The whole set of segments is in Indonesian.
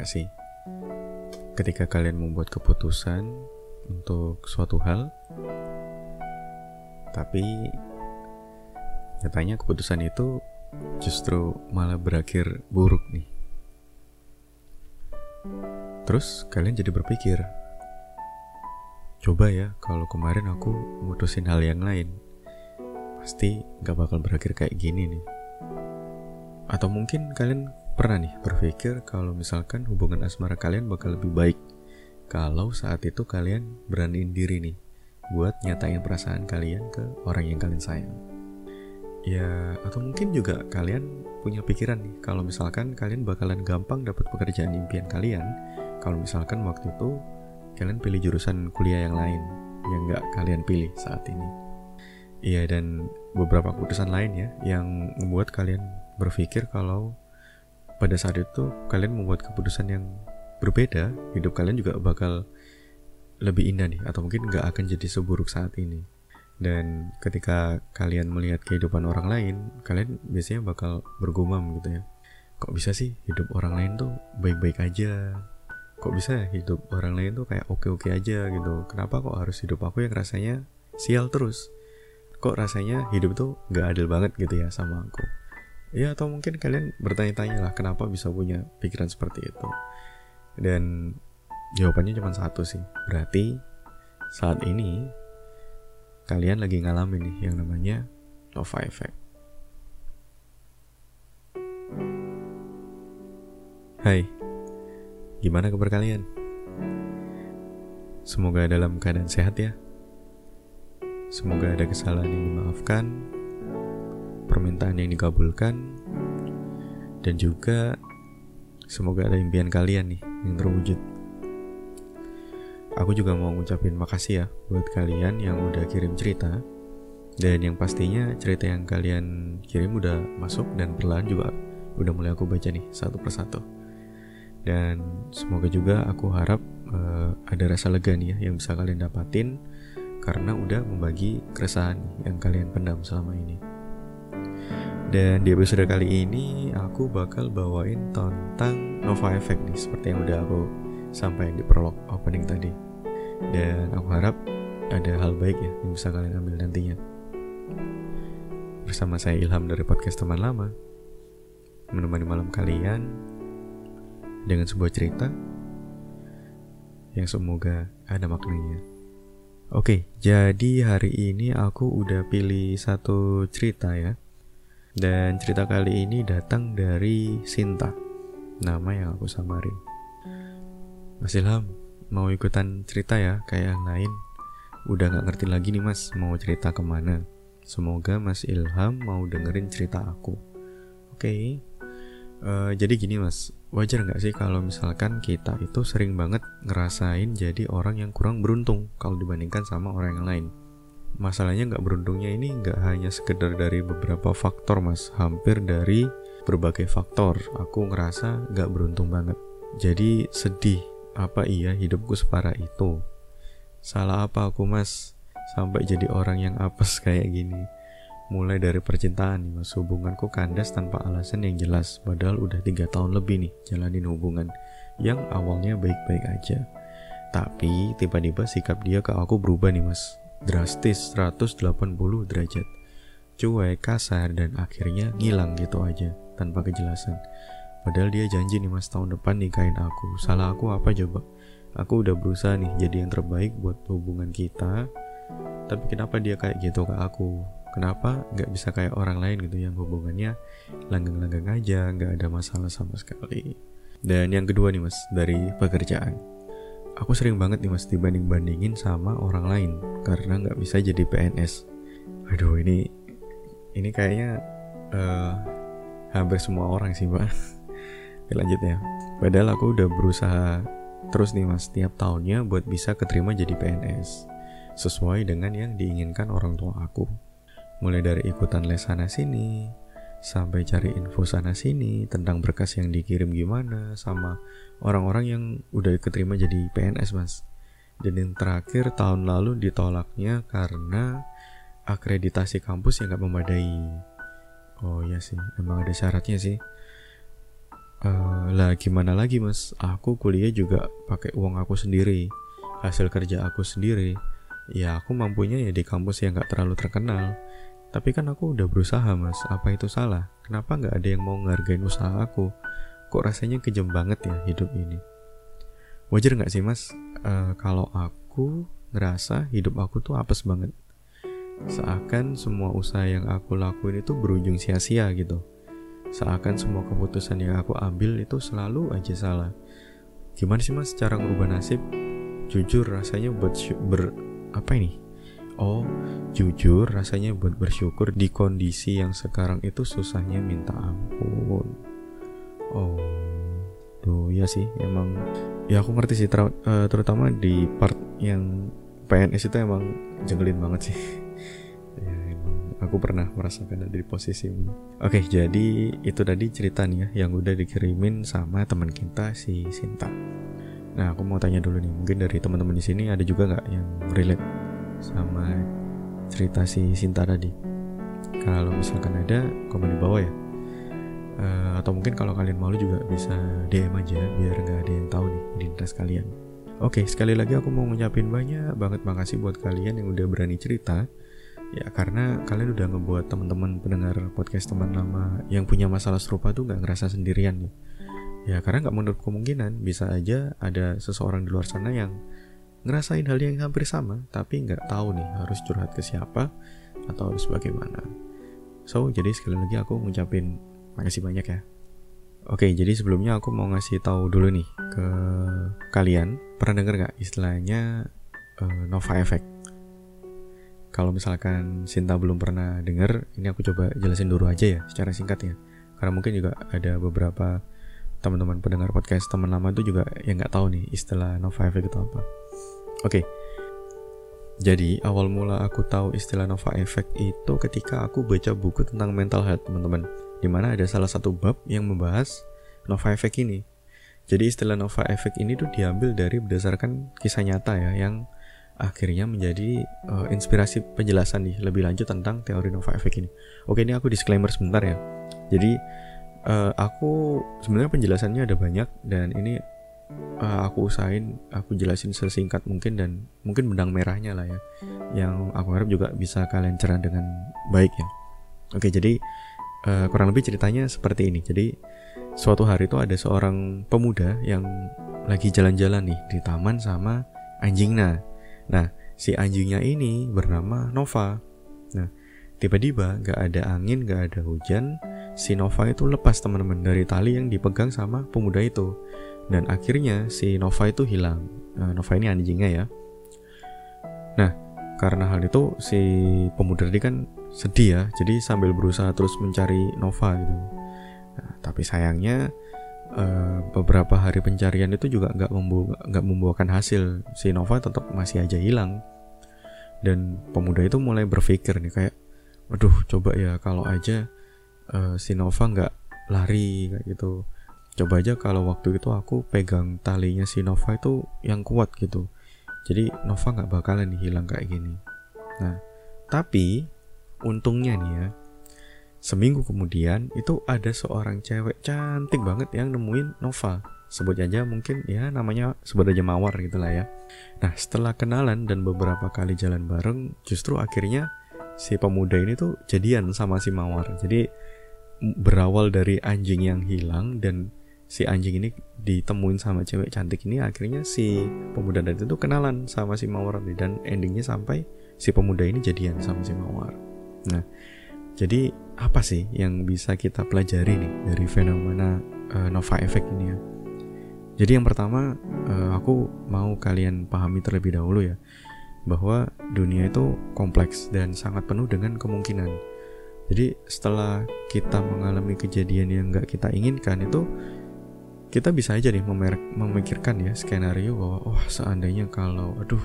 Nggak sih ketika kalian membuat keputusan untuk suatu hal, tapi nyatanya keputusan itu justru malah berakhir buruk nih. Terus kalian jadi berpikir, coba ya kalau kemarin aku mutusin hal yang lain, pasti nggak bakal berakhir kayak gini nih. Atau mungkin kalian Pernah nih berpikir kalau misalkan hubungan asmara kalian bakal lebih baik kalau saat itu kalian beraniin diri nih buat nyatain perasaan kalian ke orang yang kalian sayang. Ya, atau mungkin juga kalian punya pikiran nih kalau misalkan kalian bakalan gampang dapat pekerjaan impian kalian kalau misalkan waktu itu kalian pilih jurusan kuliah yang lain yang nggak kalian pilih saat ini. Iya dan beberapa keputusan lain ya yang membuat kalian berpikir kalau pada saat itu kalian membuat keputusan yang berbeda, hidup kalian juga bakal lebih indah nih, atau mungkin nggak akan jadi seburuk saat ini. Dan ketika kalian melihat kehidupan orang lain, kalian biasanya bakal bergumam gitu ya. Kok bisa sih hidup orang lain tuh baik-baik aja? Kok bisa ya hidup orang lain tuh kayak oke-oke aja gitu? Kenapa kok harus hidup aku yang rasanya sial terus? Kok rasanya hidup tuh gak adil banget gitu ya sama aku? Ya atau mungkin kalian bertanya-tanya lah kenapa bisa punya pikiran seperti itu. Dan jawabannya cuma satu sih. Berarti saat ini kalian lagi ngalamin nih yang namanya Nova Effect. Hai, gimana kabar kalian? Semoga dalam keadaan sehat ya. Semoga ada kesalahan yang dimaafkan permintaan yang dikabulkan dan juga semoga ada impian kalian nih yang terwujud. Aku juga mau ngucapin makasih ya buat kalian yang udah kirim cerita dan yang pastinya cerita yang kalian kirim udah masuk dan perlahan juga udah mulai aku baca nih satu persatu. Dan semoga juga aku harap uh, ada rasa lega nih ya yang bisa kalian dapatin karena udah membagi keresahan yang kalian pendam selama ini. Dan di episode kali ini aku bakal bawain tentang Nova Effect nih seperti yang udah aku sampaikan di prolog opening tadi. Dan aku harap ada hal baik ya yang bisa kalian ambil nantinya. Bersama saya Ilham dari podcast teman lama menemani malam kalian dengan sebuah cerita yang semoga ada maknanya. Oke, jadi hari ini aku udah pilih satu cerita ya dan cerita kali ini datang dari Sinta, nama yang aku samarin. Mas Ilham, mau ikutan cerita ya kayak yang lain? Udah gak ngerti lagi nih mas, mau cerita ke mana? Semoga Mas Ilham mau dengerin cerita aku. Oke, okay. uh, eh, jadi gini mas, wajar nggak sih kalau misalkan kita itu sering banget ngerasain jadi orang yang kurang beruntung kalau dibandingkan sama orang yang lain? Masalahnya nggak beruntungnya ini nggak hanya sekedar dari beberapa faktor mas. Hampir dari berbagai faktor. Aku ngerasa nggak beruntung banget. Jadi sedih. Apa iya hidupku separah itu? Salah apa aku mas? Sampai jadi orang yang apes kayak gini. Mulai dari percintaan nih mas. Hubunganku kandas tanpa alasan yang jelas. Padahal udah tiga tahun lebih nih jalanin hubungan yang awalnya baik-baik aja. Tapi tiba-tiba sikap dia ke aku berubah nih mas drastis 180 derajat. Cuek, kasar, dan akhirnya ngilang gitu aja tanpa kejelasan. Padahal dia janji nih mas tahun depan nikahin aku. Salah aku apa coba? Aku udah berusaha nih jadi yang terbaik buat hubungan kita. Tapi kenapa dia kayak gitu ke aku? Kenapa nggak bisa kayak orang lain gitu yang hubungannya langgang-langgang aja, nggak ada masalah sama sekali. Dan yang kedua nih mas, dari pekerjaan aku sering banget nih mas dibanding-bandingin sama orang lain karena nggak bisa jadi PNS. Aduh ini ini kayaknya uh, hampir semua orang sih mbak. Lanjut ya. Padahal aku udah berusaha terus nih mas tiap tahunnya buat bisa keterima jadi PNS sesuai dengan yang diinginkan orang tua aku. Mulai dari ikutan les sana sini, sampai cari info sana sini tentang berkas yang dikirim gimana sama orang-orang yang udah keterima jadi PNS mas. Dan yang terakhir tahun lalu ditolaknya karena akreditasi kampus yang gak memadai. Oh iya sih emang ada syaratnya sih. Uh, lah gimana lagi mas? Aku kuliah juga pakai uang aku sendiri hasil kerja aku sendiri. Ya aku mampunya ya di kampus yang gak terlalu terkenal tapi kan aku udah berusaha mas. Apa itu salah? Kenapa nggak ada yang mau ngargain usaha aku? Kok rasanya kejam banget ya hidup ini? Wajar nggak sih mas? Uh, kalau aku ngerasa hidup aku tuh apes banget. Seakan semua usaha yang aku lakuin itu berujung sia-sia gitu. Seakan semua keputusan yang aku ambil itu selalu aja salah. Gimana sih mas cara ngubah nasib? Jujur rasanya buat ber apa ini oh jujur rasanya buat bersyukur di kondisi yang sekarang itu susahnya minta ampun. Oh tuh ya sih emang ya aku ngerti sih ter uh, terutama di part yang PNS itu emang jengkelin banget sih. Ya emang aku pernah merasakan ada di posisi ini. Oke jadi itu tadi cerita nih ya yang udah dikirimin sama teman kita si Sinta. Nah aku mau tanya dulu nih mungkin dari teman-teman di sini ada juga nggak yang relate sama cerita si Sinta tadi kalau misalkan ada komen di bawah ya uh, atau mungkin kalau kalian malu juga bisa DM aja biar nggak ada yang tahu nih identitas kalian Oke, sekali lagi aku mau ngucapin banyak banget makasih buat kalian yang udah berani cerita. Ya, karena kalian udah ngebuat teman-teman pendengar podcast teman lama yang punya masalah serupa tuh nggak ngerasa sendirian nih. Ya, karena nggak menurut kemungkinan bisa aja ada seseorang di luar sana yang ngerasain hal yang hampir sama, tapi nggak tahu nih harus curhat ke siapa atau harus bagaimana. So, jadi sekali lagi aku ngucapin makasih banyak ya. Oke, jadi sebelumnya aku mau ngasih tahu dulu nih ke kalian, pernah denger gak istilahnya uh, Nova Effect? Kalau misalkan Sinta belum pernah denger, ini aku coba jelasin dulu aja ya, secara singkat ya. Karena mungkin juga ada beberapa teman-teman pendengar podcast teman lama itu juga yang nggak tahu nih istilah Nova Effect itu apa. Oke. Jadi awal mula aku tahu istilah Nova Effect itu ketika aku baca buku tentang mental health, teman-teman. Di mana ada salah satu bab yang membahas Nova Effect ini. Jadi istilah Nova Effect ini tuh diambil dari berdasarkan kisah nyata ya yang akhirnya menjadi uh, inspirasi penjelasan nih lebih lanjut tentang teori Nova Effect ini. Oke, ini aku disclaimer sebentar ya. Jadi uh, aku sebenarnya penjelasannya ada banyak dan ini uh, aku usahain aku jelasin sesingkat mungkin dan mungkin benang merahnya lah ya. Yang aku harap juga bisa kalian cerah dengan baik ya. Oke jadi uh, kurang lebih ceritanya seperti ini. Jadi suatu hari itu ada seorang pemuda yang lagi jalan-jalan nih di taman sama anjingnya nah si anjingnya ini bernama Nova. Nah tiba-tiba gak ada angin gak ada hujan si Nova itu lepas teman-teman dari tali yang dipegang sama pemuda itu dan akhirnya si Nova itu hilang. Nah, Nova ini anjingnya ya. Nah, karena hal itu si pemuda tadi kan sedih ya, jadi sambil berusaha terus mencari Nova gitu. Nah, tapi sayangnya uh, beberapa hari pencarian itu juga nggak membu membuahkan hasil. Si Nova tetap masih aja hilang. Dan pemuda itu mulai berpikir nih kayak, waduh coba ya kalau aja uh, si Nova nggak lari kayak gitu. Coba aja kalau waktu itu aku pegang talinya si Nova itu yang kuat gitu. Jadi Nova nggak bakalan hilang kayak gini. Nah tapi untungnya nih ya seminggu kemudian itu ada seorang cewek cantik banget yang nemuin Nova. Sebut aja mungkin ya namanya sebut aja mawar gitu lah ya. Nah setelah kenalan dan beberapa kali jalan bareng justru akhirnya si pemuda ini tuh jadian sama si mawar. Jadi berawal dari anjing yang hilang dan si anjing ini ditemuin sama cewek cantik ini akhirnya si pemuda dan itu kenalan sama si mawar dan endingnya sampai si pemuda ini jadian sama si mawar. Nah jadi apa sih yang bisa kita pelajari nih dari fenomena uh, Nova Effect ini ya? Jadi yang pertama uh, aku mau kalian pahami terlebih dahulu ya bahwa dunia itu kompleks dan sangat penuh dengan kemungkinan jadi setelah kita mengalami kejadian yang nggak kita inginkan itu kita bisa aja nih memikirkan ya skenario bahwa oh seandainya kalau aduh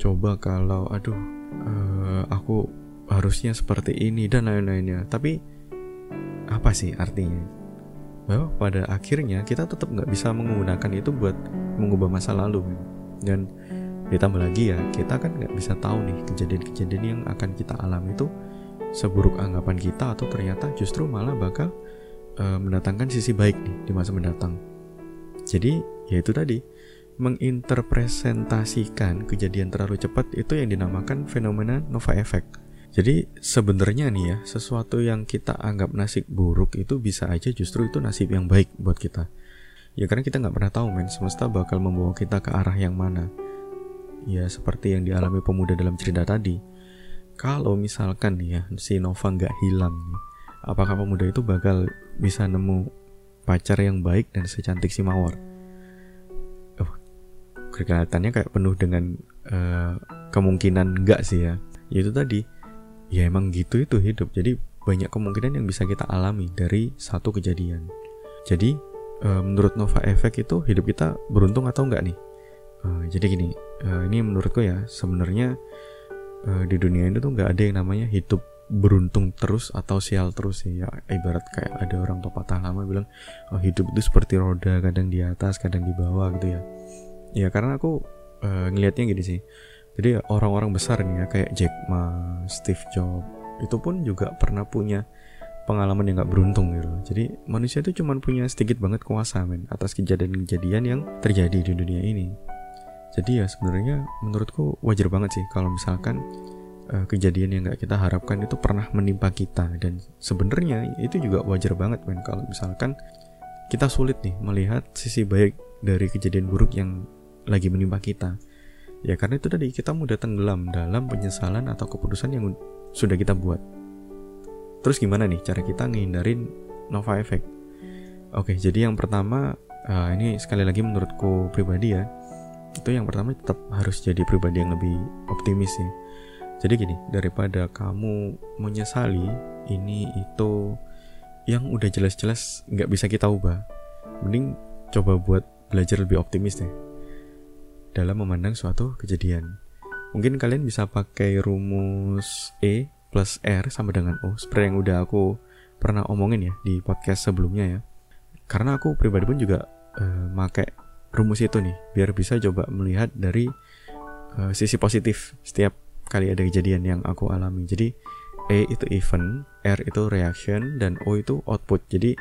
coba kalau aduh uh, aku harusnya seperti ini dan lain-lainnya. Tapi apa sih artinya? Bahwa pada akhirnya kita tetap nggak bisa menggunakan itu buat mengubah masa lalu dan ditambah lagi ya kita kan nggak bisa tahu nih kejadian-kejadian yang akan kita alami itu seburuk anggapan kita atau ternyata justru malah bakal uh, mendatangkan sisi baik nih di masa mendatang. Jadi ya itu tadi menginterpresentasikan kejadian terlalu cepat itu yang dinamakan fenomena Nova Effect. Jadi sebenarnya nih ya sesuatu yang kita anggap nasib buruk itu bisa aja justru itu nasib yang baik buat kita. Ya karena kita nggak pernah tahu men semesta bakal membawa kita ke arah yang mana. Ya seperti yang dialami pemuda dalam cerita tadi. Kalau misalkan nih ya si Nova nggak hilang apakah pemuda itu bakal bisa nemu pacar yang baik dan secantik si Mawar? Oh, kelihatannya kayak penuh dengan uh, kemungkinan enggak sih ya. Yaitu tadi, ya emang gitu itu hidup. Jadi banyak kemungkinan yang bisa kita alami dari satu kejadian. Jadi uh, menurut Nova Effect itu hidup kita beruntung atau enggak nih? Uh, jadi gini, uh, ini menurutku ya sebenarnya uh, di dunia ini tuh nggak ada yang namanya hidup beruntung terus atau sial terus ya. ibarat kayak ada orang tua patah lama bilang oh, hidup itu seperti roda kadang di atas kadang di bawah gitu ya. Ya karena aku uh, ngelihatnya gini sih. Jadi orang-orang besar nih ya kayak Jack Ma, Steve Jobs itu pun juga pernah punya pengalaman yang gak beruntung gitu. Jadi manusia itu cuma punya sedikit banget kuasa men atas kejadian-kejadian yang terjadi di dunia ini jadi ya sebenarnya menurutku wajar banget sih kalau misalkan uh, kejadian yang nggak kita harapkan itu pernah menimpa kita. Dan sebenarnya itu juga wajar banget men. Kalau misalkan kita sulit nih melihat sisi baik dari kejadian buruk yang lagi menimpa kita. Ya karena itu tadi kita mudah tenggelam dalam penyesalan atau keputusan yang sudah kita buat. Terus gimana nih cara kita ngindarin Nova Effect? Oke jadi yang pertama uh, ini sekali lagi menurutku pribadi ya itu yang pertama tetap harus jadi pribadi yang lebih optimis sih jadi gini, daripada kamu menyesali ini itu yang udah jelas-jelas nggak bisa kita ubah, mending coba buat belajar lebih optimis deh dalam memandang suatu kejadian. Mungkin kalian bisa pakai rumus E plus R sama dengan O, seperti yang udah aku pernah omongin ya di podcast sebelumnya ya. Karena aku pribadi pun juga uh, pakai rumus itu nih, biar bisa coba melihat dari uh, sisi positif setiap kali ada kejadian yang aku alami. Jadi E itu event, R itu reaction, dan O itu output. Jadi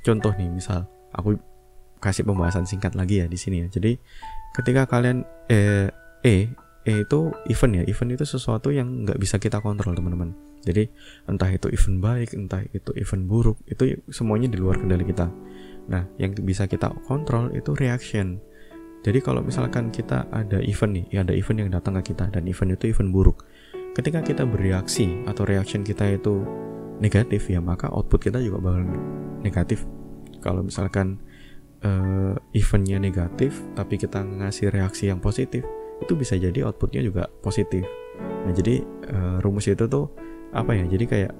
contoh nih, misal aku kasih pembahasan singkat lagi ya di sini ya. Jadi ketika kalian eh, E E itu event ya. Event itu sesuatu yang nggak bisa kita kontrol teman-teman. Jadi entah itu event baik, entah itu event buruk, itu semuanya di luar kendali kita. Nah, yang bisa kita kontrol itu reaction. Jadi kalau misalkan kita ada event nih, ya ada event yang datang ke kita dan event itu event buruk. Ketika kita bereaksi atau reaction kita itu negatif ya, maka output kita juga bakal negatif. Kalau misalkan uh, eventnya negatif tapi kita ngasih reaksi yang positif, itu bisa jadi outputnya juga positif. Nah jadi uh, rumus itu tuh apa ya? Jadi kayak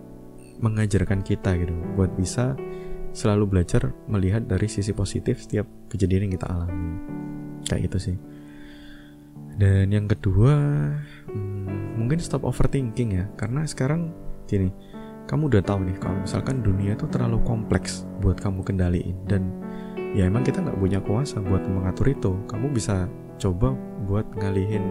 mengajarkan kita gitu buat bisa selalu belajar melihat dari sisi positif setiap kejadian yang kita alami. Kayak gitu sih. Dan yang kedua hmm, mungkin stop overthinking ya. Karena sekarang gini kamu udah tahu nih kalau misalkan dunia itu terlalu kompleks buat kamu kendaliin. Dan ya emang kita nggak punya kuasa buat mengatur itu. Kamu bisa coba buat ngalihin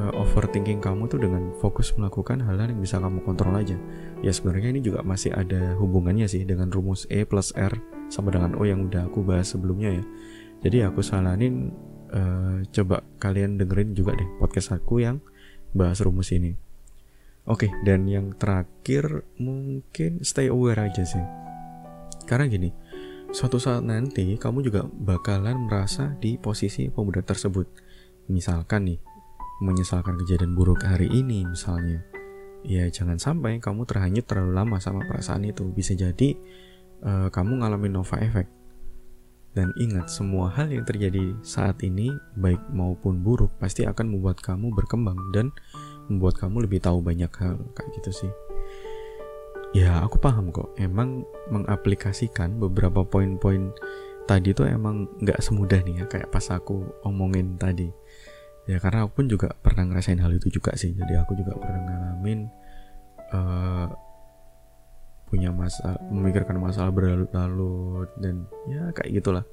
uh, overthinking kamu tuh dengan fokus melakukan hal-hal yang bisa kamu kontrol aja ya sebenarnya ini juga masih ada hubungannya sih dengan rumus E plus R sama dengan O yang udah aku bahas sebelumnya ya jadi aku saranin uh, coba kalian dengerin juga deh podcast aku yang bahas rumus ini. Oke, okay, dan yang terakhir mungkin stay aware aja sih. Karena gini, suatu saat nanti kamu juga bakalan merasa di posisi pemuda tersebut. Misalkan nih, menyesalkan kejadian buruk hari ini misalnya. Ya jangan sampai kamu terhanyut terlalu lama sama perasaan itu. Bisa jadi uh, kamu ngalamin nova effect dan ingat, semua hal yang terjadi saat ini, baik maupun buruk, pasti akan membuat kamu berkembang dan membuat kamu lebih tahu banyak hal kayak gitu sih. Ya, aku paham kok. Emang mengaplikasikan beberapa poin-poin tadi tuh emang nggak semudah nih ya, kayak pas aku omongin tadi. Ya karena aku pun juga pernah ngerasain hal itu juga sih. Jadi aku juga pernah ngalamin uh, punya masalah memikirkan masalah berlarut-larut dan ya kayak gitulah.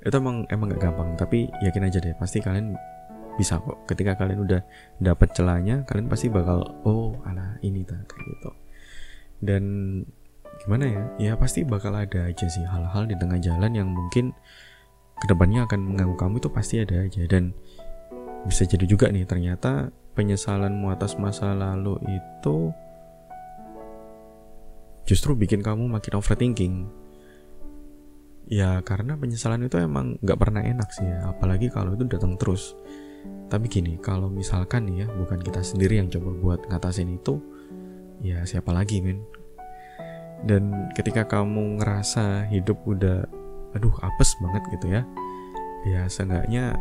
Itu emang emang gak gampang tapi yakin aja deh pasti kalian bisa kok. Ketika kalian udah dapat celahnya kalian pasti bakal oh ala ini tak kayak gitu. Dan gimana ya? Ya pasti bakal ada aja sih hal-hal di tengah jalan yang mungkin ke depannya akan mengganggu kamu itu pasti ada aja. Dan bisa jadi juga nih ternyata penyesalanmu atas masa lalu itu justru bikin kamu makin overthinking. Ya karena penyesalan itu emang nggak pernah enak sih ya apalagi kalau itu datang terus. Tapi gini kalau misalkan nih ya bukan kita sendiri yang coba buat ngatasin itu ya siapa lagi men? Dan ketika kamu ngerasa hidup udah aduh apes banget gitu ya ya seenggaknya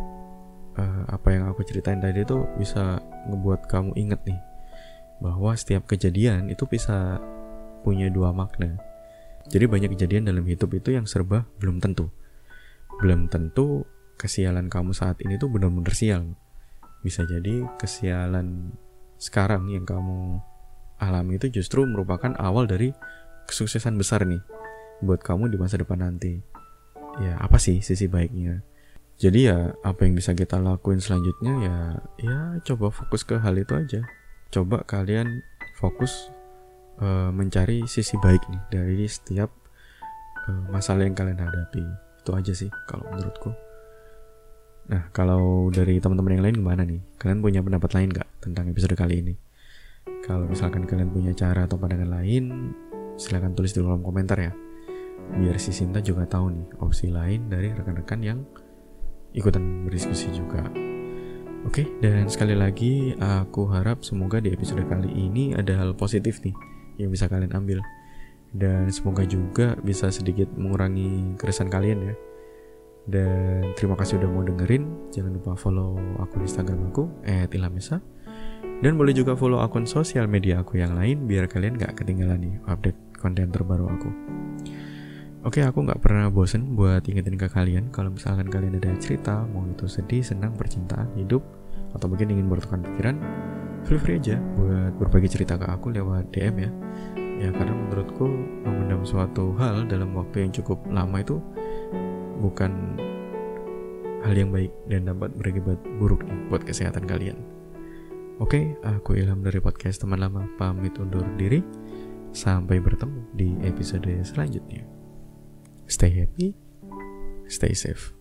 uh, apa yang aku ceritain tadi itu bisa ngebuat kamu inget nih bahwa setiap kejadian itu bisa punya dua makna jadi banyak kejadian dalam hidup itu yang serba belum tentu belum tentu kesialan kamu saat ini tuh benar-benar sial bisa jadi kesialan sekarang yang kamu alami itu justru merupakan awal dari kesuksesan besar nih buat kamu di masa depan nanti. Ya, apa sih sisi baiknya? Jadi ya apa yang bisa kita lakuin selanjutnya ya ya coba fokus ke hal itu aja. Coba kalian fokus uh, mencari sisi baik nih dari setiap uh, masalah yang kalian hadapi. Itu aja sih kalau menurutku. Nah, kalau dari teman-teman yang lain gimana nih? Kalian punya pendapat lain gak tentang episode kali ini? Kalau misalkan kalian punya cara atau pandangan lain, silahkan tulis di kolom komentar ya biar si Sinta juga tahu nih opsi lain dari rekan-rekan yang ikutan berdiskusi juga. Oke dan sekali lagi aku harap semoga di episode kali ini ada hal positif nih yang bisa kalian ambil. Dan semoga juga bisa sedikit mengurangi keresahan kalian ya. Dan terima kasih udah mau dengerin. Jangan lupa follow akun instagram aku @ilhamesa dan boleh juga follow akun sosial media aku yang lain biar kalian gak ketinggalan nih update konten terbaru aku. Oke, aku nggak pernah bosen buat ingetin ke kalian kalau misalkan kalian ada cerita, mau itu sedih, senang, percintaan, hidup, atau mungkin ingin bertukar pikiran, feel free aja buat berbagi cerita ke aku lewat DM ya. Ya karena menurutku memendam suatu hal dalam waktu yang cukup lama itu bukan hal yang baik dan dapat berakibat buruk buat kesehatan kalian. Oke, aku Ilham dari podcast teman lama pamit undur diri. Sampai bertemu di episode selanjutnya. Stay happy, stay safe.